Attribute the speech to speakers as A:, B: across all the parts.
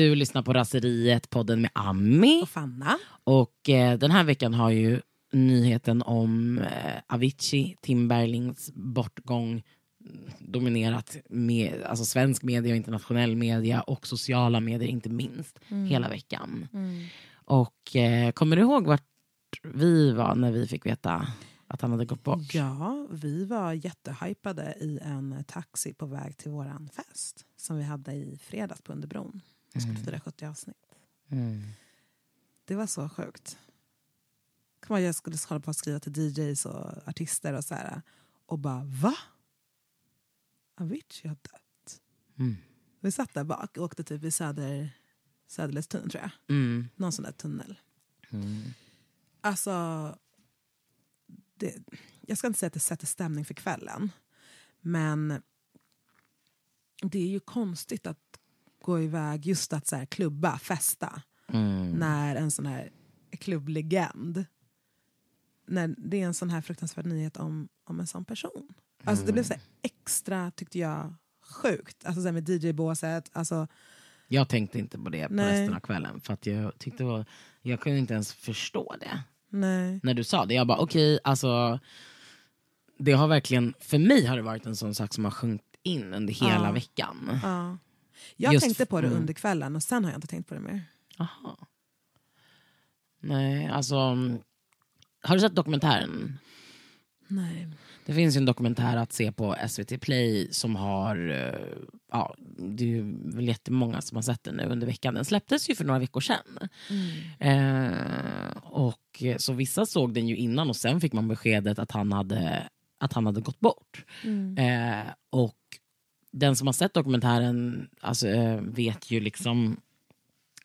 A: Du lyssnar på Raseriet, podden med Ami.
B: Och Fanna.
A: Och eh, den här veckan har ju nyheten om eh, Avicii, Tim Berglings bortgång dominerat med, alltså svensk media, internationell media och sociala medier inte minst hela veckan. Och eh, kommer du ihåg vart vi var när vi fick veta att han hade gått bort?
B: Ja, vi var jättehypade i en taxi på väg till våran fest som vi hade i fredags på Underbron. Vi skulle fira 70 avsnitt.
A: Mm.
B: Det var så sjukt. Jag skulle hålla på att skriva till DJs och artister och så här. Och bara va? Avicii har dött.
A: Mm.
B: Vi satt där bak och åkte typ i Söder, Söderledstunneln tror jag.
A: Mm.
B: Någon sån där tunnel.
A: Mm.
B: Alltså, det, jag ska inte säga att det sätter stämning för kvällen. Men det är ju konstigt att gå iväg just att så här, klubba, festa.
A: Mm.
B: När en sån här klubblegend, när det är en sån här fruktansvärd nyhet om, om en sån person. Alltså det blev så här extra, tyckte jag, sjukt. Alltså så här med DJ-båset, alltså
A: Jag tänkte inte på det på
B: Nej.
A: resten av kvällen. För att jag, tyckte var, jag kunde inte ens förstå det.
B: nej.
A: När du sa det. Jag bara okej, alltså. Det har verkligen, för mig har det varit en sån sak som har sjunkit in under hela
B: Ja.
A: veckan.
B: Ja. Jag
A: Just
B: tänkte på det
A: mm.
B: under kvällen och sen har jag inte tänkt på det mer.
A: Aha. Nej, alltså. Har du sett dokumentären?
B: Nej.
A: Det finns ju en dokumentär att se på SVT Play som har, eh, ja, det är ju väl jättemånga som har sett den nu under veckan. Den släpptes ju för några veckor sedan. Eh, och, så vissa såg den ju innan och sen fick man beskedet att han hade, att han hade gått bort. Eh, och den som har sett dokumentären alltså, eh, vet ju liksom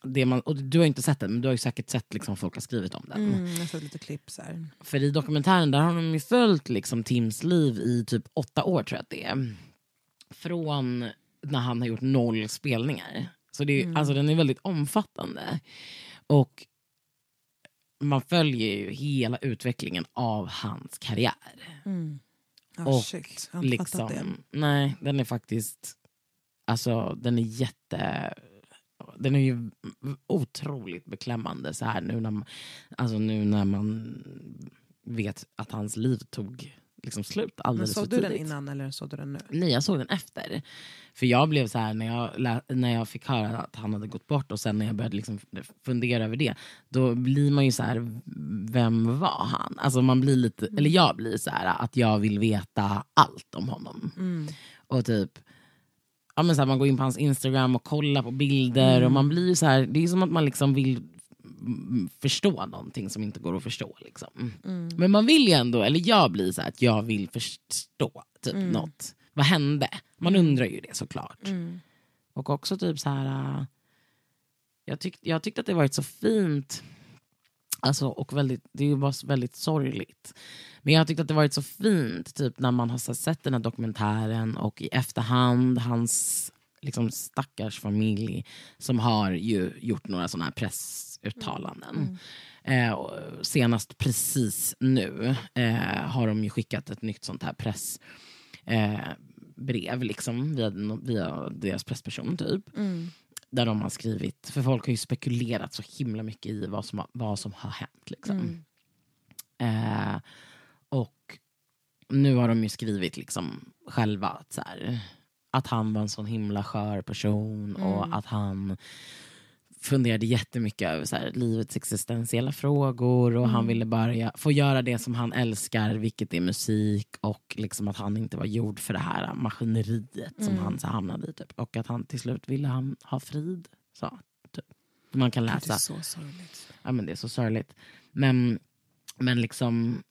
A: det man, och du har inte sett den, men du har ju säkert sett liksom folk har skrivit om den.
B: Mm, jag sett lite klipp så här.
A: För i dokumentären där har de ju följt liksom Tims liv i typ åtta år tror jag att det är. Från när han har gjort noll spelningar. Så det är, alltså, den är väldigt omfattande. Och man följer ju hela utvecklingen av hans karriär.
B: Mm. Oh,
A: Och
B: shit, jag fattat det.
A: liksom, nej, den är faktiskt, alltså den är jätte, den är ju otroligt beklämmande så här nu när man, alltså nu när man vet att hans liv tog liksom slut alldeles
B: såg
A: för
B: du den
A: tidigt.
B: innan eller såg du den nu?
A: Nej, jag såg den efter. För jag blev så här när jag, när jag fick höra att han hade gått bort och sen när jag började liksom fundera över det, då blir man ju så här, vem var han? Alltså man blir lite, eller jag blir så här att jag vill veta allt om honom.
B: Mm.
A: Och typ, ja men så här, man går in på hans Instagram och kollar på bilder och man blir ju så här, det är som att man liksom vill mm, förstå någonting som inte går att förstå. Liksom. Men man vill ju ändå, eller jag blir så här att jag vill förstå typ något. Vad hände? Man undrar ju det såklart.
B: Mm.
A: Och också typ så här. äh, Jag, tyck, jag tyckte att det varit så fint. Alltså, och väldigt, det så väldigt sorgligt. Men jag tyckte att det varit så fint typ när man har sett den här dokumentären och i efterhand hans liksom, stackars familj som har ju gjort några sådana här pressuttalanden. Eh, och senast precis nu eh, har de ju skickat ett nytt sånt här press eh, brev liksom, via, via deras pressperson typ.
B: Mm.
A: Där de har skrivit, för folk har ju spekulerat så himla mycket i vad som, har- vad som har hänt. Liksom.
B: Mm.
A: Eh, och nu har de ju skrivit liksom själva att, så här, att han var en sån himla skör person och att han funderade jättemycket över så här, livets existentiella frågor och han ville bara få göra det som han älskar, vilket är musik och liksom att han inte var gjord för det här maskineriet som han så hamnade i. Typ. Och att han till slut ville han ha frid. Så, typ. Man kan
B: Det
A: läsa
B: är så sorgligt.
A: ja, men det är så sorgligt. Men, men liksom,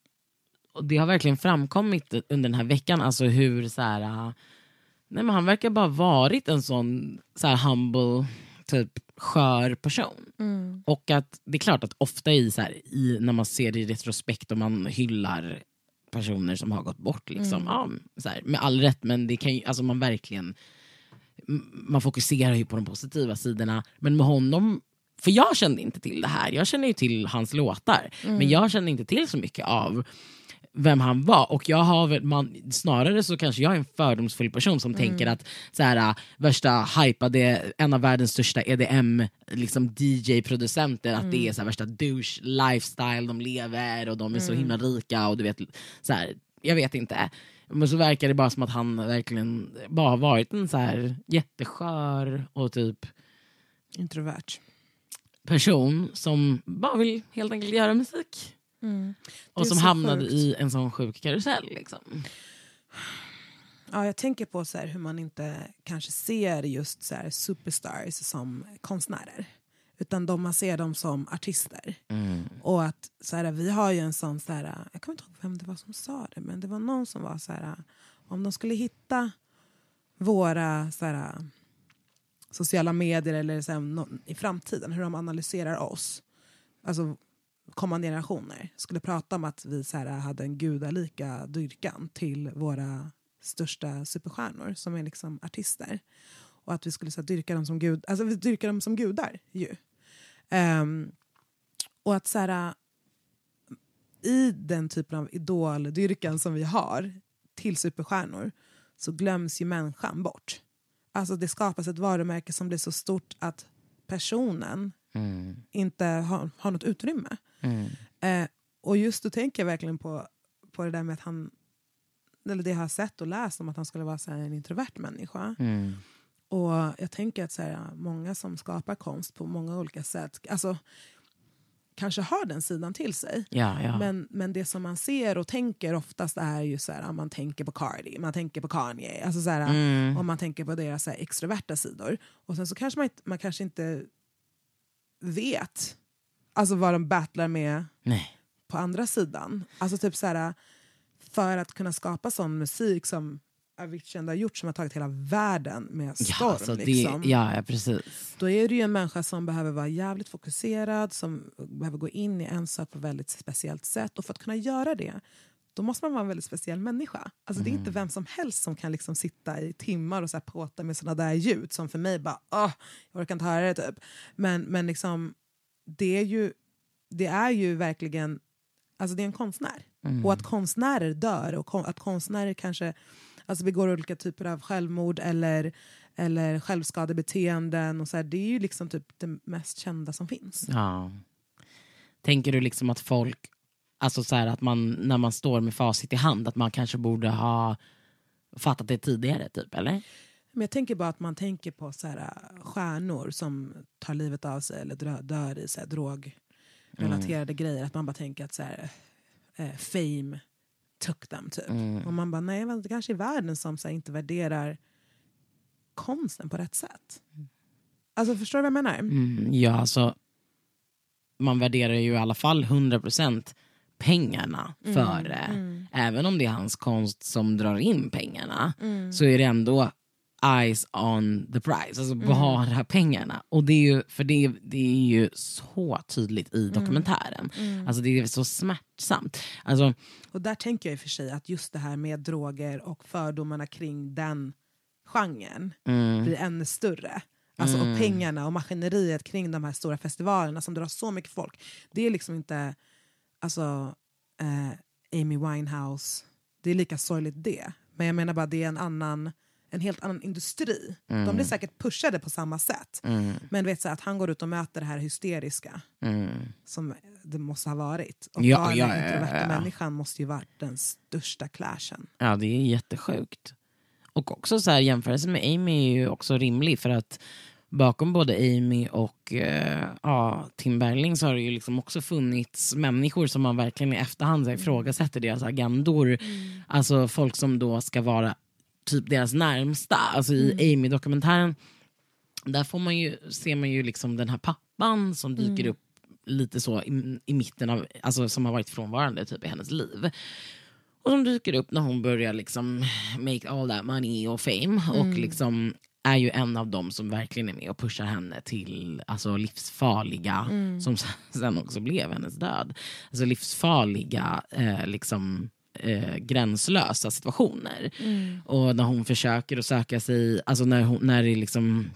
A: och det har verkligen framkommit under den här veckan, alltså hur så här, äh, nej men han verkar bara varit en sån så här humble, typ skör person.
B: Mm.
A: Och att det är klart att ofta i, så här, i när man ser det i retrospekt och man hyllar personer som har gått bort, liksom, ja, så här, med all rätt, men det kan ju, alltså man verkligen man fokuserar ju på de positiva sidorna. Men med honom, för jag kände inte till det här. Jag känner ju till hans låtar. Men jag kände inte till så mycket av vem han var. Och jag har man, snarare så kanske jag är en fördomsfull person som tänker att så här, äh, värsta hypade, en av världens största EDM liksom DJ-producenter, att det är så här, värsta douche lifestyle de lever och de är så himla rika och du vet, så här, jag vet inte. Men så verkar det bara som att han verkligen bara har varit en så här jätteskör och typ
B: Introvert.
A: person som bara vill helt enkelt göra musik.
B: Det
A: Och som hamnade
B: sjukt.
A: i en sån sjuk karusell. Liksom.
B: Ja, jag tänker på så här, hur man inte kanske ser just så här, superstars som konstnärer. Utan de, man ser dem som artister. Och att så här, vi har ju en sån, så här, jag kommer inte ihåg vem det var som sa det, men det var någon som var så här, om de skulle hitta våra så här, sociala medier eller så här, nå- i framtiden, hur de analyserar oss, alltså kommande generationer, skulle prata om att vi så här, hade en gudalika dyrkan till våra största superstjärnor som är liksom artister. Och att vi skulle så här, dyrka dem som gud, alltså vi dyrkar dem som gudar ju. Ehm, och att så här, i den typen av idoldyrkan som vi har till superstjärnor så glöms ju människan bort. Alltså det skapas ett varumärke som blir så stort att personen inte har, har något utrymme. Eh, och just då tänker jag verkligen på, på det där med att han, eller det jag har sett och läst om att han skulle vara så en introvert människa. Och jag tänker att så här, många som skapar konst på många olika sätt, alltså kanske har den sidan till sig.
A: Ja, ja.
B: Men, men det som man ser och tänker oftast är ju så här, man tänker på Cardi, man tänker på Kanye, alltså så här,
A: Mm.
B: om man tänker på deras så här, extroverta sidor. Och sen så kanske man, man kanske inte vet alltså vad de battlar med
A: Nej.
B: på andra sidan. Alltså typ så här, för att kunna skapa sån musik som Avicii ändå har gjort som har tagit hela världen med storm.
A: Ja, alltså, det,
B: liksom.
A: ja, ja, precis.
B: Då är det ju en människa som behöver vara jävligt fokuserad, som behöver gå in i en sak på ett väldigt speciellt sätt. Och för att kunna göra det, då måste man vara en väldigt speciell människa. Alltså Det är inte vem som helst som kan liksom sitta i timmar och så här påta med såna där ljud som för mig bara, åh, jag orkar inte höra det typ. Men, men liksom, det är ju, det är ju verkligen, alltså det är en konstnär. Och att konstnärer dör och kon- att konstnärer kanske alltså begår olika typer av självmord eller, eller självskadebeteenden. Och så här, det är ju liksom typ det mest kända som finns.
A: Ja. Tänker du liksom att folk, alltså så här, att man när man står med facit i hand, att man kanske borde ha fattat det tidigare? typ eller?
B: Men jag tänker bara att man tänker på så här, äh, stjärnor som tar livet av sig eller dör, dör i så här, drogrelaterade grejer. Att man bara tänker att så här, eh, fame took them typ. Och man bara, nej det kanske är världen som så här, inte värderar konsten på rätt sätt. Alltså förstår du vad jag menar?
A: Mm, ja, alltså, man värderar ju i alla fall 100% pengarna före. Även om det är hans konst som drar in pengarna så är det ändå eyes on the prize, alltså bara pengarna. Och det är ju, för det, är- det är ju så tydligt i dokumentären. Alltså det är så smärtsamt. Alltså,
B: Och där tänker jag i och för sig att just det här med droger och fördomarna kring den genren blir ännu större. Alltså, Och pengarna och maskineriet kring de här stora festivalerna som drar så mycket folk. Det är liksom inte alltså, eh, Amy Winehouse, det är lika sorgligt det. Men jag menar bara det är en annan en helt annan industri. De blir säkert pushade på samma sätt. Men du vet så att han går ut och möter det här hysteriska som det måste ha varit. Och
A: Ja,
B: ja, den introverta
A: ja.
B: människan måste ju varit den största clashen.
A: Ja, det är jättesjukt. Och också så här, jämförelsen med Amy är ju också rimlig för att bakom både Amy och eh, ja, Tim Bergling så har det ju liksom också funnits människor som man verkligen i efterhand så här, ifrågasätter deras agendor. Alltså folk som då ska vara typ deras närmsta. Alltså i Amy-dokumentären där får man ju, ser man ju liksom den här pappan som dyker upp lite så i, i mitten av, alltså som har varit frånvarande typ i hennes liv. Och som dyker upp när hon börjar liksom make all that money och fame. Och liksom är ju en av dem som verkligen är med och pushar henne till alltså, livsfarliga, som sen också blev hennes död. Alltså livsfarliga, eh, liksom, eh, gränslösa situationer. Och när hon försöker att söka sig, alltså när, hon, när det liksom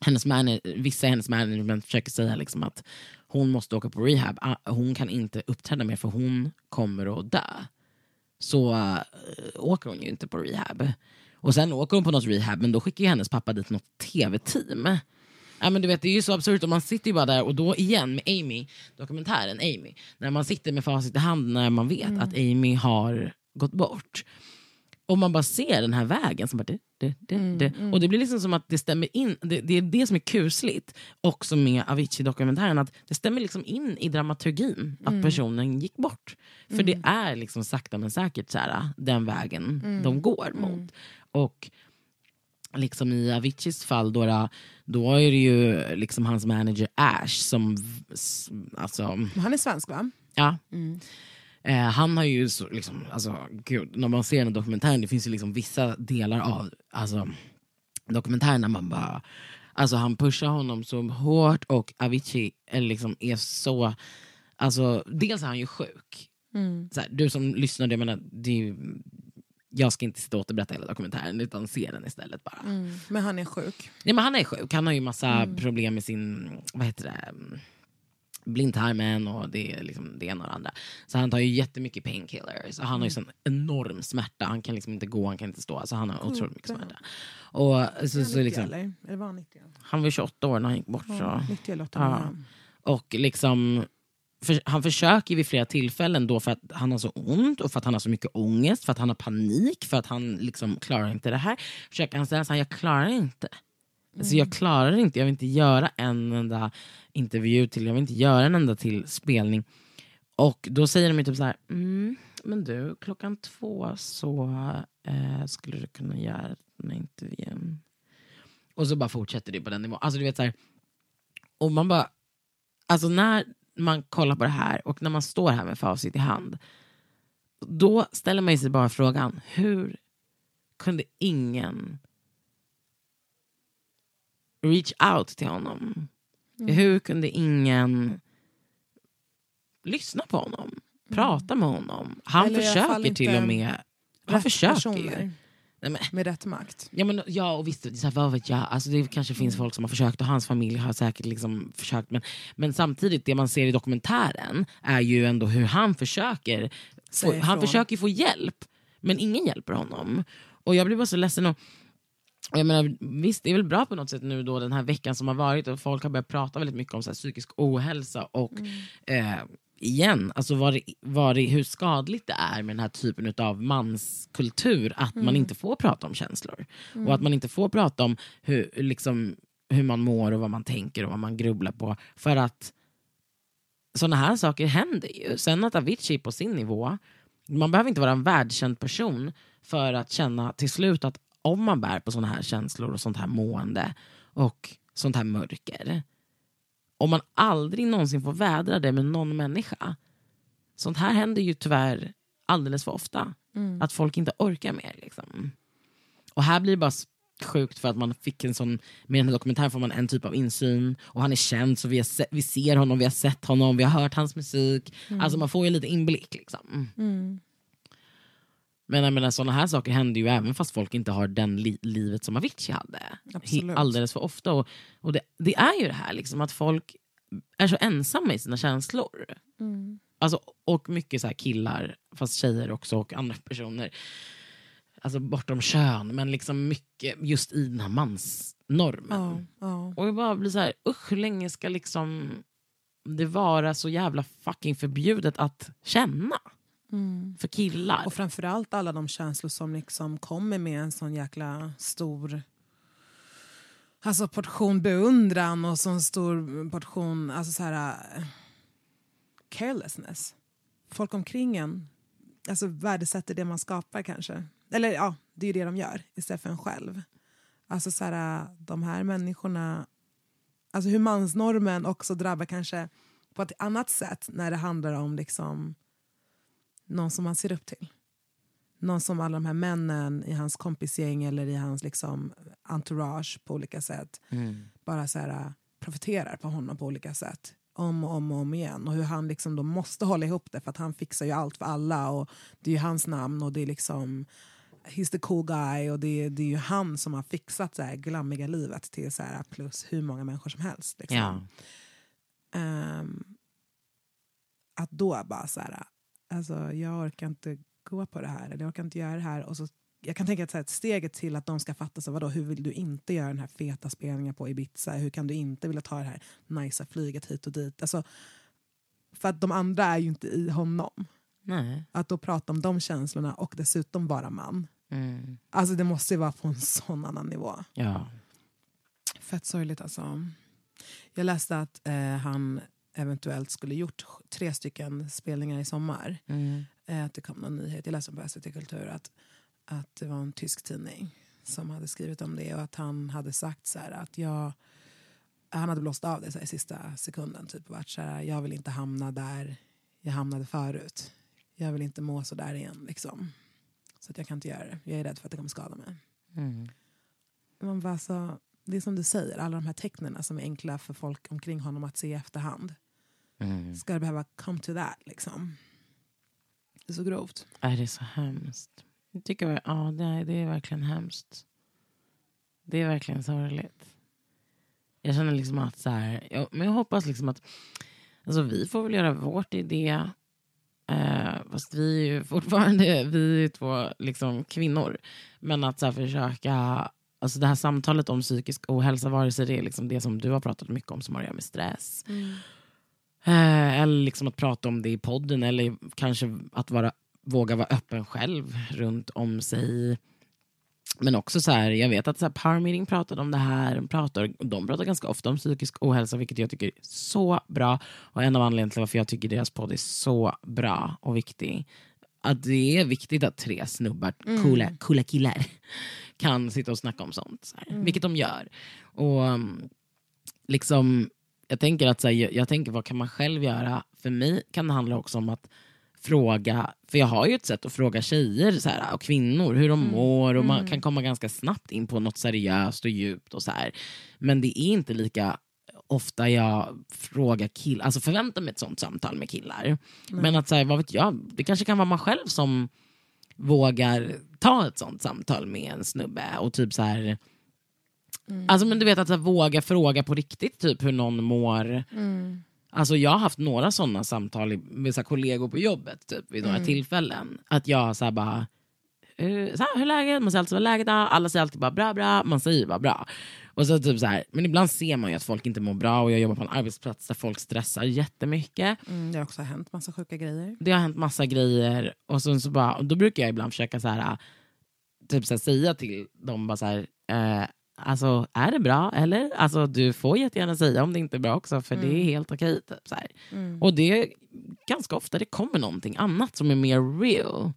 A: hennes man, vissa i hennes management försöker säga liksom att hon måste åka på rehab. Ah, Hon kan inte uppträda mer för hon kommer att dö. så uh, åker hon ju inte på rehab. Och sen åker hon på något rehab, men då skickar hennes pappa dit något tv-team. Ja, men du vet, det är ju så absurt, och man sitter ju bara där och då igen med Amy, dokumentären Amy, när man sitter med facit i hand när man vet
B: Mm.
A: att Amy har gått bort. Och man bara ser den här vägen. Som bara, det, det, det,
B: Mm,
A: det. Och det blir liksom som att det stämmer in. Det, det är det som är kusligt också med Avicii-dokumentären. Att det stämmer liksom in i dramaturgin att
B: Mm.
A: personen gick bort. För det är liksom sakta men säkert så här, den vägen
B: Mm.
A: de går mot. Och liksom i Aviciis fall då, då, är det ju liksom hans manager Ash som... Alltså,
B: Han är svensk va?
A: ja,
B: Mm.
A: Eh, han har ju, så, liksom, alltså, gud, när man ser den dokumentären, det finns ju liksom vissa delar av alltså, dokumentären där man bara... Alltså han pushar honom så hårt och Avicii är, liksom, är så... Alltså, dels är han ju sjuk.
B: Mm.
A: Här, du som lyssnar, jag menar, det är ju, jag ska inte sitta och återberätta hela dokumentären utan se den istället bara.
B: Mm. Men han är sjuk.
A: Ja, men han är sjuk, han har ju massa problem med sin vad heter det, mm, blindtarmen och det, är liksom det ena och det andra. Så han tar ju jättemycket painkillers och han har ju sån enorm smärta. Han kan liksom inte gå, han kan inte stå. Alltså han har otroligt mycket smärta. Och så, så
B: 90
A: liksom,
B: eller? Eller var han 90?
A: han var 28 år när han gick bort.
B: Ja,
A: Så.
B: 90 eller 8
A: Ja. Och liksom, för, han försöker vid flera tillfällen då för att han har så ont och för att han har så mycket ångest, för att han har panik, för att han liksom klarar inte det här. Försöker han säga så här, jag klarar inte. Alltså jag klarar inte, jag vill inte göra en enda intervju till, jag vill inte göra en enda till spelning. Och då säger de ju typ så här, mm, men du, klockan två så eh, skulle du kunna göra den här intervjun. Och så bara fortsätter det på den nivån. Alltså du vet så här, och man bara, alltså när man kollar på det här och när man står här med facit i hand, då ställer man sig bara frågan, hur kunde ingen reach out till honom? Hur kunde ingen lyssna på honom? Prata med honom? Han
B: Eller
A: försöker till och med... Han försöker
B: personer
A: ju.
B: Med rätt makt.
A: Ja, men, ja och visst, så här, vad vet jag? Alltså, det kanske finns folk som har försökt och hans familj har säkert liksom försökt. Men, men samtidigt, det man ser i dokumentären är ju ändå hur han försöker. Få, han försöker få hjälp, men ingen hjälper honom. Och jag blir bara så ledsen. Och, och jag menar, visst, det är väl bra på något sätt nu då den här veckan som har varit och folk har börjat prata väldigt mycket om så här, psykisk ohälsa och
B: Mm.
A: eh, igen, alltså vad det, vad det, hur skadligt det är med den här typen av manskultur att man inte får prata om känslor. Och att man inte får prata om hur, liksom, hur man mår och vad man tänker och vad man grubblar på. För att sådana här saker händer ju. Sen att Avicii på sin nivå, man behöver inte vara en världskänd person för att känna till slut att om man bär på sådana här känslor och sånt här mående och sånt här mörker, om man aldrig någonsin får vädra det med någon människa. Sånt här händer ju tyvärr alldeles för ofta. Att folk inte orkar mer. Liksom. Och här blir det bara sjukt för att man fick en sån, med den här dokumentären får man en typ av insyn och han är känd så vi, se, vi ser honom, vi har sett honom, vi har hört hans musik. Alltså man får ju lite inblick. Liksom.
B: Mm.
A: Men jag menar, såna här saker händer ju även fast folk inte har den li livet som Avicii hade.
B: Absolut.
A: Alldeles för ofta. Och, och det, det är ju det här liksom, att folk är så ensamma i sina känslor.
B: Mm.
A: Alltså, och mycket så killar, fast tjejer också och andra personer. Alltså bortom kön, men liksom mycket just i den här mansnormen.
B: Ja, ja.
A: Och jag bara blir så här, usch hur länge ska liksom det vara så jävla fucking förbjudet att känna
B: Mm.
A: för killar?
B: Och framförallt alla de känslor som liksom kommer med en sån jäkla stor alltså portion beundran och sån stor portion alltså så här, eh, carelessness. Folk omkring en alltså värdesätter det man skapar kanske. Eller ja, det är ju det de gör istället för en själv. Alltså så här, de här människorna, alltså hur mansnormen också drabbar kanske på ett annat sätt när det handlar om liksom någon som man ser upp till. Någon som alla de här männen i hans kompisgäng eller i hans liksom entourage på olika sätt
A: Mm.
B: bara så här, äh, profiterar på honom på olika sätt. Om och om och om igen. Och hur han liksom då måste hålla ihop det för att han fixar ju allt för alla. Och Det är ju hans namn och det är liksom He's the cool guy och det är, det är ju han som har fixat det här glammiga livet till så här plus hur många människor som helst. Liksom.
A: Ja.
B: Ehm, att då bara så här, alltså jag orkar inte gå på det här, eller jag orkar inte göra det här. Och så, jag kan tänka att så här, steget till att de ska fatta, så, vadå, hur vill du inte göra den här feta spelningen på Ibiza? Hur kan du inte vilja ta det här nicea flyget hit och dit? Alltså, för att de andra är ju inte i honom.
A: Nej.
B: Att då prata om de känslorna och dessutom vara man.
A: Mm.
B: Alltså det måste ju vara på en sån annan nivå.
A: Ja.
B: Fett sorgligt alltså. Jag läste att eh, han eventuellt skulle gjort tre stycken spelningar i sommar.
A: Mm.
B: Eh, att det kom någon nyhet, jag läste på SVT Kultur att, att det var en tysk tidning som hade skrivit om det och att han hade sagt så här att jag han hade blåst av det så här, i sista sekunden typ och varit så här, jag vill inte hamna där jag hamnade förut. Jag vill inte må så där igen liksom. Så att jag kan inte göra det. Jag är rädd för att det kommer skada mig.
A: Mm.
B: Man bara så, det är som du säger, alla de här tecknen som är enkla för folk omkring honom att se i efterhand.
A: Mm.
B: Ska det behöva come to that liksom? Det är så grovt.
A: Är det är så hemskt? Jag tycker, ja, det, är, det är verkligen hemskt. Det är verkligen sorgligt. Jag känner liksom att så här, jag, men jag hoppas liksom att alltså vi får väl göra vårt i det. Eh, fast vi är ju fortfarande vi är ju två liksom, kvinnor. Men att så här, försöka, alltså det här samtalet om psykisk ohälsa, vare sig det är liksom det som du har pratat mycket om som har att göra med stress. Eh, eller liksom att prata om det i podden eller kanske att vara, våga vara öppen själv runt om sig. Men också så här, jag vet att så här, Power Meeting pratade om det här. De pratar, de pratar ganska ofta om psykisk ohälsa, vilket jag tycker är så bra. Och en av anledningarna till varför jag tycker deras podd är så bra och viktig. Att det är viktigt att tre snubbar, coola, coola killar, kan sitta och snacka om sånt. Så här, Vilket de gör. Och um, liksom, jag tänker att så här, jag, jag tänker vad kan man själv göra? För mig kan det handla också om att fråga, för jag har ju ett sätt att fråga tjejer så här, och kvinnor hur de mår och man kan komma ganska snabbt in på något seriöst och djupt och så här. Men det är inte lika ofta jag frågar killar, alltså förväntar mig ett sånt samtal med killar. Men att så här, vad vet jag, det kanske kan vara man själv som vågar ta ett sånt samtal med en snubbe och typ så här Alltså men du vet att här, våga fråga på riktigt typ hur någon mår. Alltså jag har haft några sådana samtal med så här, kollegor på jobbet typ, vid några tillfällen. Att jag så här, bara, så här, hur är läget? Man säger alltid vad läget är. Alla säger alltid bara bra bra, man säger bara bra. Och så typ så här, men ibland ser man ju att folk inte mår bra och jag jobbar på en arbetsplats där folk stressar jättemycket.
B: Mm, det har också hänt massa sjuka grejer.
A: Det har hänt massa grejer och så, så bara, och då brukar jag ibland försöka så här, typ så här, säga till dem bara så här, eh, alltså är det bra eller? Alltså du får jättegärna säga om det inte är bra också för det är helt okej. Typ, så här. Och det är ganska ofta det kommer någonting annat som är mer real.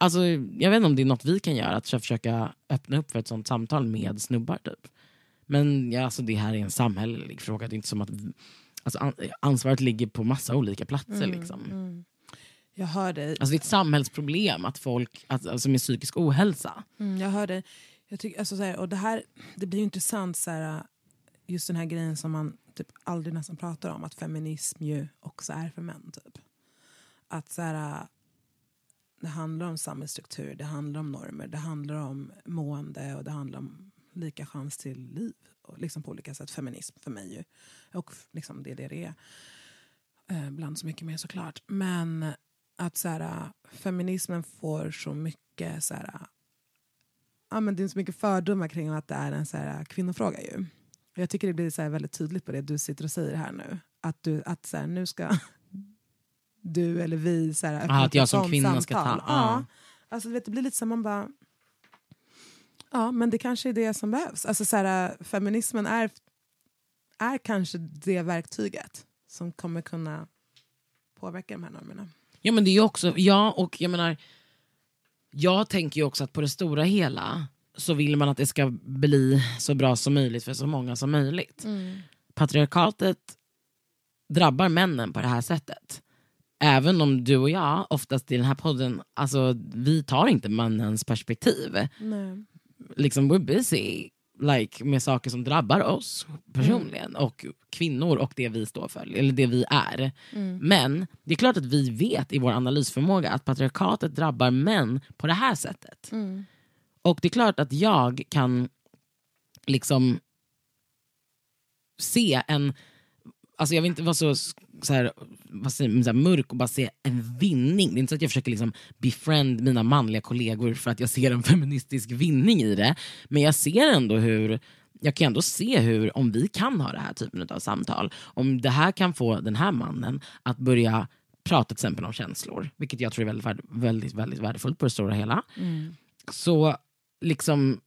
A: Alltså, jag vet inte om det är något vi kan göra, att försöka öppna upp för ett sånt samtal med snubbar. Typ. Men ja, alltså, det här är en samhällelig fråga. Det är inte som att alltså, an- ansvaret ligger på massa olika platser. Liksom.
B: Jag hör dig.
A: Alltså, det är ett samhällsproblem att folk, alltså, med psykisk ohälsa.
B: Mm, jag hör dig. Jag tycker, alltså, så här, och det, här, det blir ju intressant, så här, just den här grejen som man typ aldrig nästan pratar om, att feminism ju också är för män. Typ. Att så här, det handlar om samhällsstruktur, det handlar om normer, det handlar om mående och det handlar om lika chans till liv. Och liksom på olika sätt. Feminism för mig ju. Och liksom det är det det är. Eh, bland så mycket mer såklart. Men att så här, feminismen får så mycket så här, ja, men det är så mycket fördomar kring att det är en så här, kvinnofråga. Ju. Jag tycker det blir så här väldigt tydligt på det du sitter och säger här nu. Att, du, att så här, nu ska du eller vi så här, öppna
A: Ah, att jag som kvinna ska ta-
B: samtal.
A: ja.
B: Alltså, vet, det blir lite som man bara... Ja, men det kanske är det som behövs. Alltså, så här, feminismen är, är kanske det verktyget som kommer kunna påverka de här normerna.
A: Ja men det är också, ja och jag menar, jag tänker ju också att på det stora hela så vill man att det ska bli så bra som möjligt för så många som möjligt. Patriarkatet drabbar männen på det här sättet. Även om du och jag oftast i den här podden, alltså vi tar inte mannens perspektiv.
B: Nej.
A: Liksom we're busy like, med saker som drabbar oss personligen och kvinnor och det vi står för, eller det vi är. Men det är klart att vi vet i vår analysförmåga att patriarkatet drabbar män på det här sättet. Och det är klart att jag kan liksom se en Alltså jag vill inte vara så, så, här, säger, så här, mörk och bara se en vinning. Det är inte så att jag försöker liksom befriend mina manliga kollegor för att jag ser en feministisk vinning i det. Men jag ser ändå hur jag kan ändå se hur, om vi kan ha det här typen av samtal, om det här kan få den här mannen att börja prata till exempel om känslor, vilket jag tror är väldigt, väldigt, väldigt värdefullt på det stora hela.
B: Mm.
A: Så liksom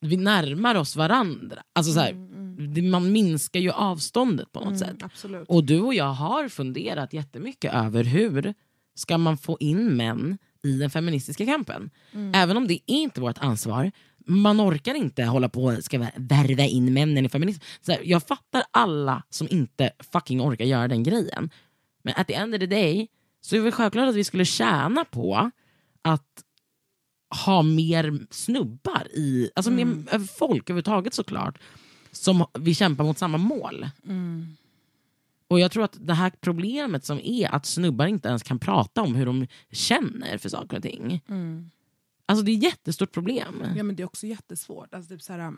A: vi närmar oss varandra. Alltså så här,
B: Mm,
A: Man minskar ju avståndet på något
B: mm,
A: sätt.
B: Absolut.
A: Och du och jag har funderat jättemycket över hur ska man få in män i den feministiska kampen.
B: Mm.
A: Även om det är inte vårt ansvar. Man orkar inte hålla på och ska värva in männen i feminism. Så här, jag fattar alla som inte fucking orkar göra den grejen. Men at the end of the day så är det väl självklart att vi skulle tjäna på att ha mer snubbar i, alltså
B: Mm.
A: mer folk överhuvudtaget såklart, som vi kämpar mot samma mål.
B: Mm.
A: Och jag tror att det här problemet som är att snubbar inte ens kan prata om hur de känner för saker och ting.
B: Mm.
A: Alltså det är ett jättestort problem.
B: Ja, men det är också jättesvårt. Alltså, typ så här,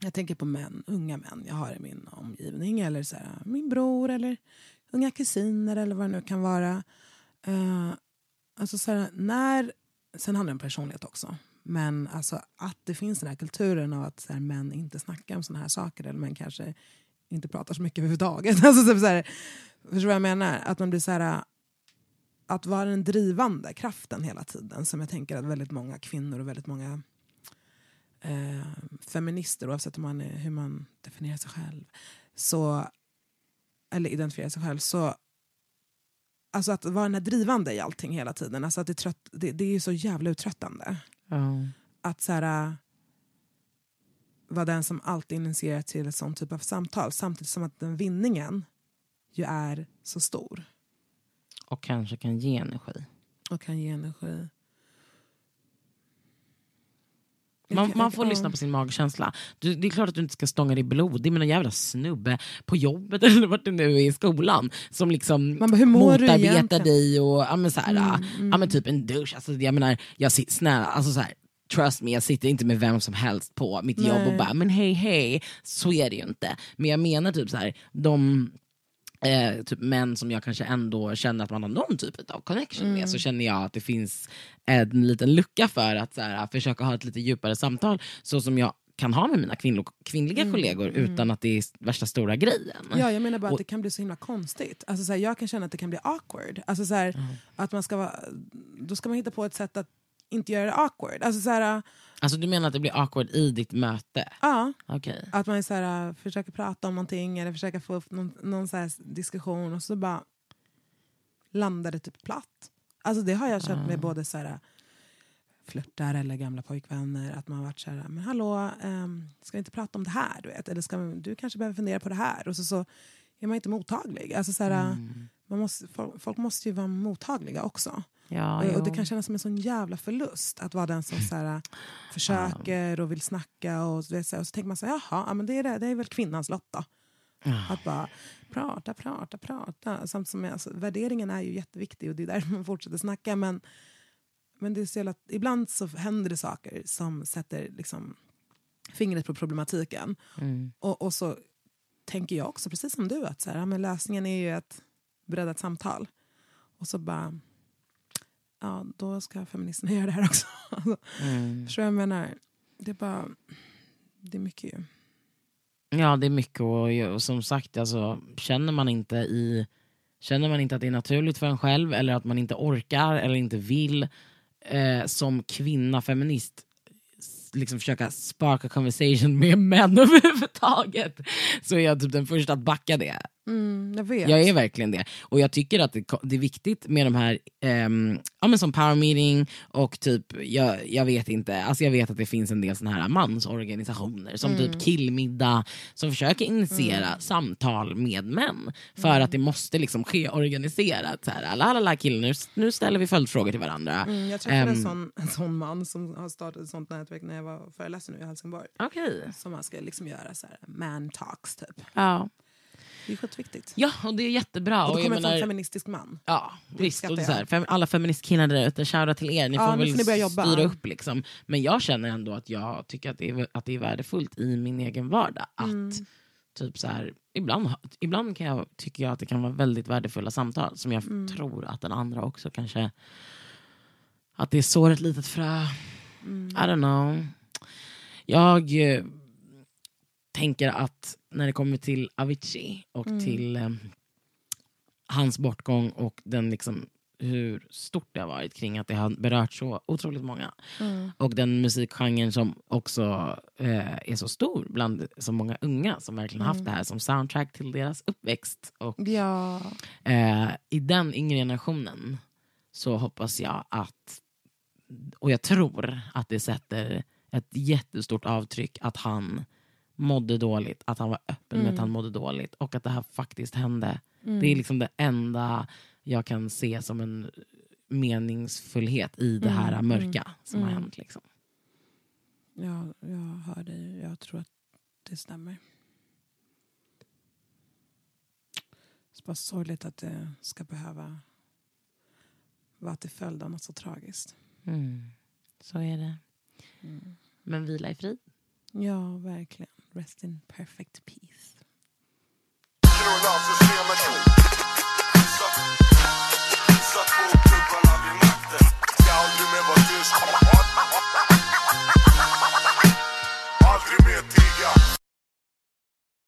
B: jag tänker på män, unga män jag har i min omgivning. Eller så här, min bror eller unga kusiner eller vad det nu kan vara. Eh, alltså så här, när, sen handlar det om personlighet också. Men alltså, att det finns den här kulturen av att så här, män inte snackar om såna här saker. Eller män kanske inte pratar så mycket överhuvudtaget. Alltså, så här, förstår du vad jag menar? Att man blir så här att vara den drivande kraften hela tiden som jag tänker att väldigt många kvinnor och väldigt många eh, feminister, oavsett om man är, hur man definierar sig själv, så, eller identifierar sig själv, så Alltså att vara den här drivande i allting hela tiden, alltså att det, är trött, det, det är ju så jävla uttröttande.
A: Ja.
B: Att så här, äh, vara den som alltid initierar till ett sånt typ av samtal samtidigt som att den vinningen ju är så stor
A: Och kanske kan ge energi.
B: och kan ge energi.
A: Man, man får lyssna på sin magkänsla. Du, det är klart att du inte ska stånga dig blodig med någon jävla snubbe på jobbet eller vart det nu är i skolan som liksom
B: Man bara, hur du
A: motarbetar dig och ja, men, så här,
B: Mm,
A: ja, men typ en douche. Alltså, jag menar, jag snälla, alltså, så här, trust me, jag sitter inte med vem som helst på mitt jobb och
B: Nej.
A: bara men hej hej, så är det ju inte. Men jag menar typ så här, de eh, typ män som jag kanske ändå känner att man har någon typ av connection
B: Mm.
A: med så känner jag att det finns en liten lucka för att så här, försöka ha ett lite djupare samtal så som jag kan ha med mina kvinnlo- kvinnliga
B: Mm,
A: kollegor utan att det är värsta stora grejen.
B: Ja, jag menar bara
A: Och-
B: att det kan bli så himla konstigt. Alltså, så här, jag kan känna att det kan bli awkward. Alltså, så här, att man ska vara, då ska man hitta på ett sätt att inte göra det awkward. Alltså, så här,
A: Alltså du menar att det blir awkward i ditt möte?
B: ja,
A: Okej.
B: att man så här, försöker prata om någonting eller försöker få upp någon, någon så här diskussion och så bara landar det typ platt. Alltså, det har jag känt med både så här, flörtar eller gamla pojkvänner. Att man har varit så här, men hallå, um, ska vi inte prata om det här? Du, vet? Eller ska vi, du kanske behöver fundera på det här. Och så, så är man inte mottaglig. Alltså, så här,
A: Mm.
B: man måste, folk, folk måste ju vara mottagliga också.
A: Ja,
B: och, och det kan kännas som en sån jävla förlust att vara den som så här, försöker och vill snacka. Och, och så tänker man så här, jaha, ja, men det är, det, det är väl kvinnans lott då. Att bara prata, prata, prata. Samtidigt som alltså, värderingen är ju jätteviktig och det är därför man fortsätter snacka. Men, men det är så jävla, ibland så händer det saker som sätter liksom, fingret på problematiken.
A: Mm.
B: Och, och så tänker jag också, precis som du, att så här, men lösningen är ju ett breddat samtal. Och så bara, ja, då ska feministerna göra det här också. Alltså,
A: Mm.
B: Förstår jag menar? Det är bara, det är mycket ju.
A: Ja, det är mycket och, och som sagt, alltså, känner, man inte i, känner man inte att det är naturligt för en själv eller att man inte orkar eller inte vill eh, som kvinna, feminist, liksom försöka sparka conversation med män överhuvudtaget så är jag typ den första att backa det.
B: Mm, jag vet.
A: Jag är verkligen det. Och jag tycker att det, det är viktigt med de här, ehm, ja men som power meeting och typ, jag, jag vet inte, alltså jag vet att det finns en del såna här mansorganisationer som
B: Mm.
A: typ killmiddag som försöker initiera samtal med män. För
B: Mm.
A: att det måste liksom ske organiserat. Så här, alla, alla killar, nu, nu ställer vi följdfrågor till varandra.
B: Mm, jag träffade en,
A: Ehm.
B: sån, en sån man som har startat ett sånt nätverk när jag var föreläsare nu i Helsingborg.
A: Okej.
B: Som man ska liksom göra så här, man talks typ.
A: Ja.
B: Det är skitviktigt.
A: ja, och det är jättebra.
B: Och
A: Och
B: det kommer från en
A: menar,
B: feministisk man.
A: Ja, visst. Och det så här, fem, alla feministkillar där ute, shoutout till er. Ni
B: Ja,
A: får väl
B: ni börja jobba.
A: styra upp. Liksom. Men jag känner ändå att jag tycker att det, är, att det är värdefullt i min egen vardag att
B: Mm.
A: typ så här, ibland, ibland kan jag, tycker jag att det kan vara väldigt värdefulla samtal som jag
B: Mm.
A: tror att den andra också kanske... Att det är så ett litet frö.
B: Mm.
A: I don't know. Jag eh, tänker att när det kommer till Avicii och
B: Mm.
A: till eh, hans bortgång och den liksom, hur stort det har varit kring att det har berört så otroligt många.
B: Mm.
A: Och den musikgenren som också eh, är så stor bland så många unga som verkligen haft det här som soundtrack till deras uppväxt. Och
B: Ja.
A: eh, i den yngre generationen så hoppas jag att, och jag tror att det sätter ett jättestort avtryck att han mådde dåligt, att han var öppen med att han mådde dåligt och att det här faktiskt hände. Det är liksom det enda jag kan se som en meningsfullhet i det här mörka som har hänt. Liksom.
B: Ja, jag hör dig. Jag tror att det stämmer. Det är bara sorgligt att det ska behöva vara till följd av något så tragiskt.
A: Mm. Så är det. Men vila i frid.
B: Ja, verkligen. rest in perfect peace.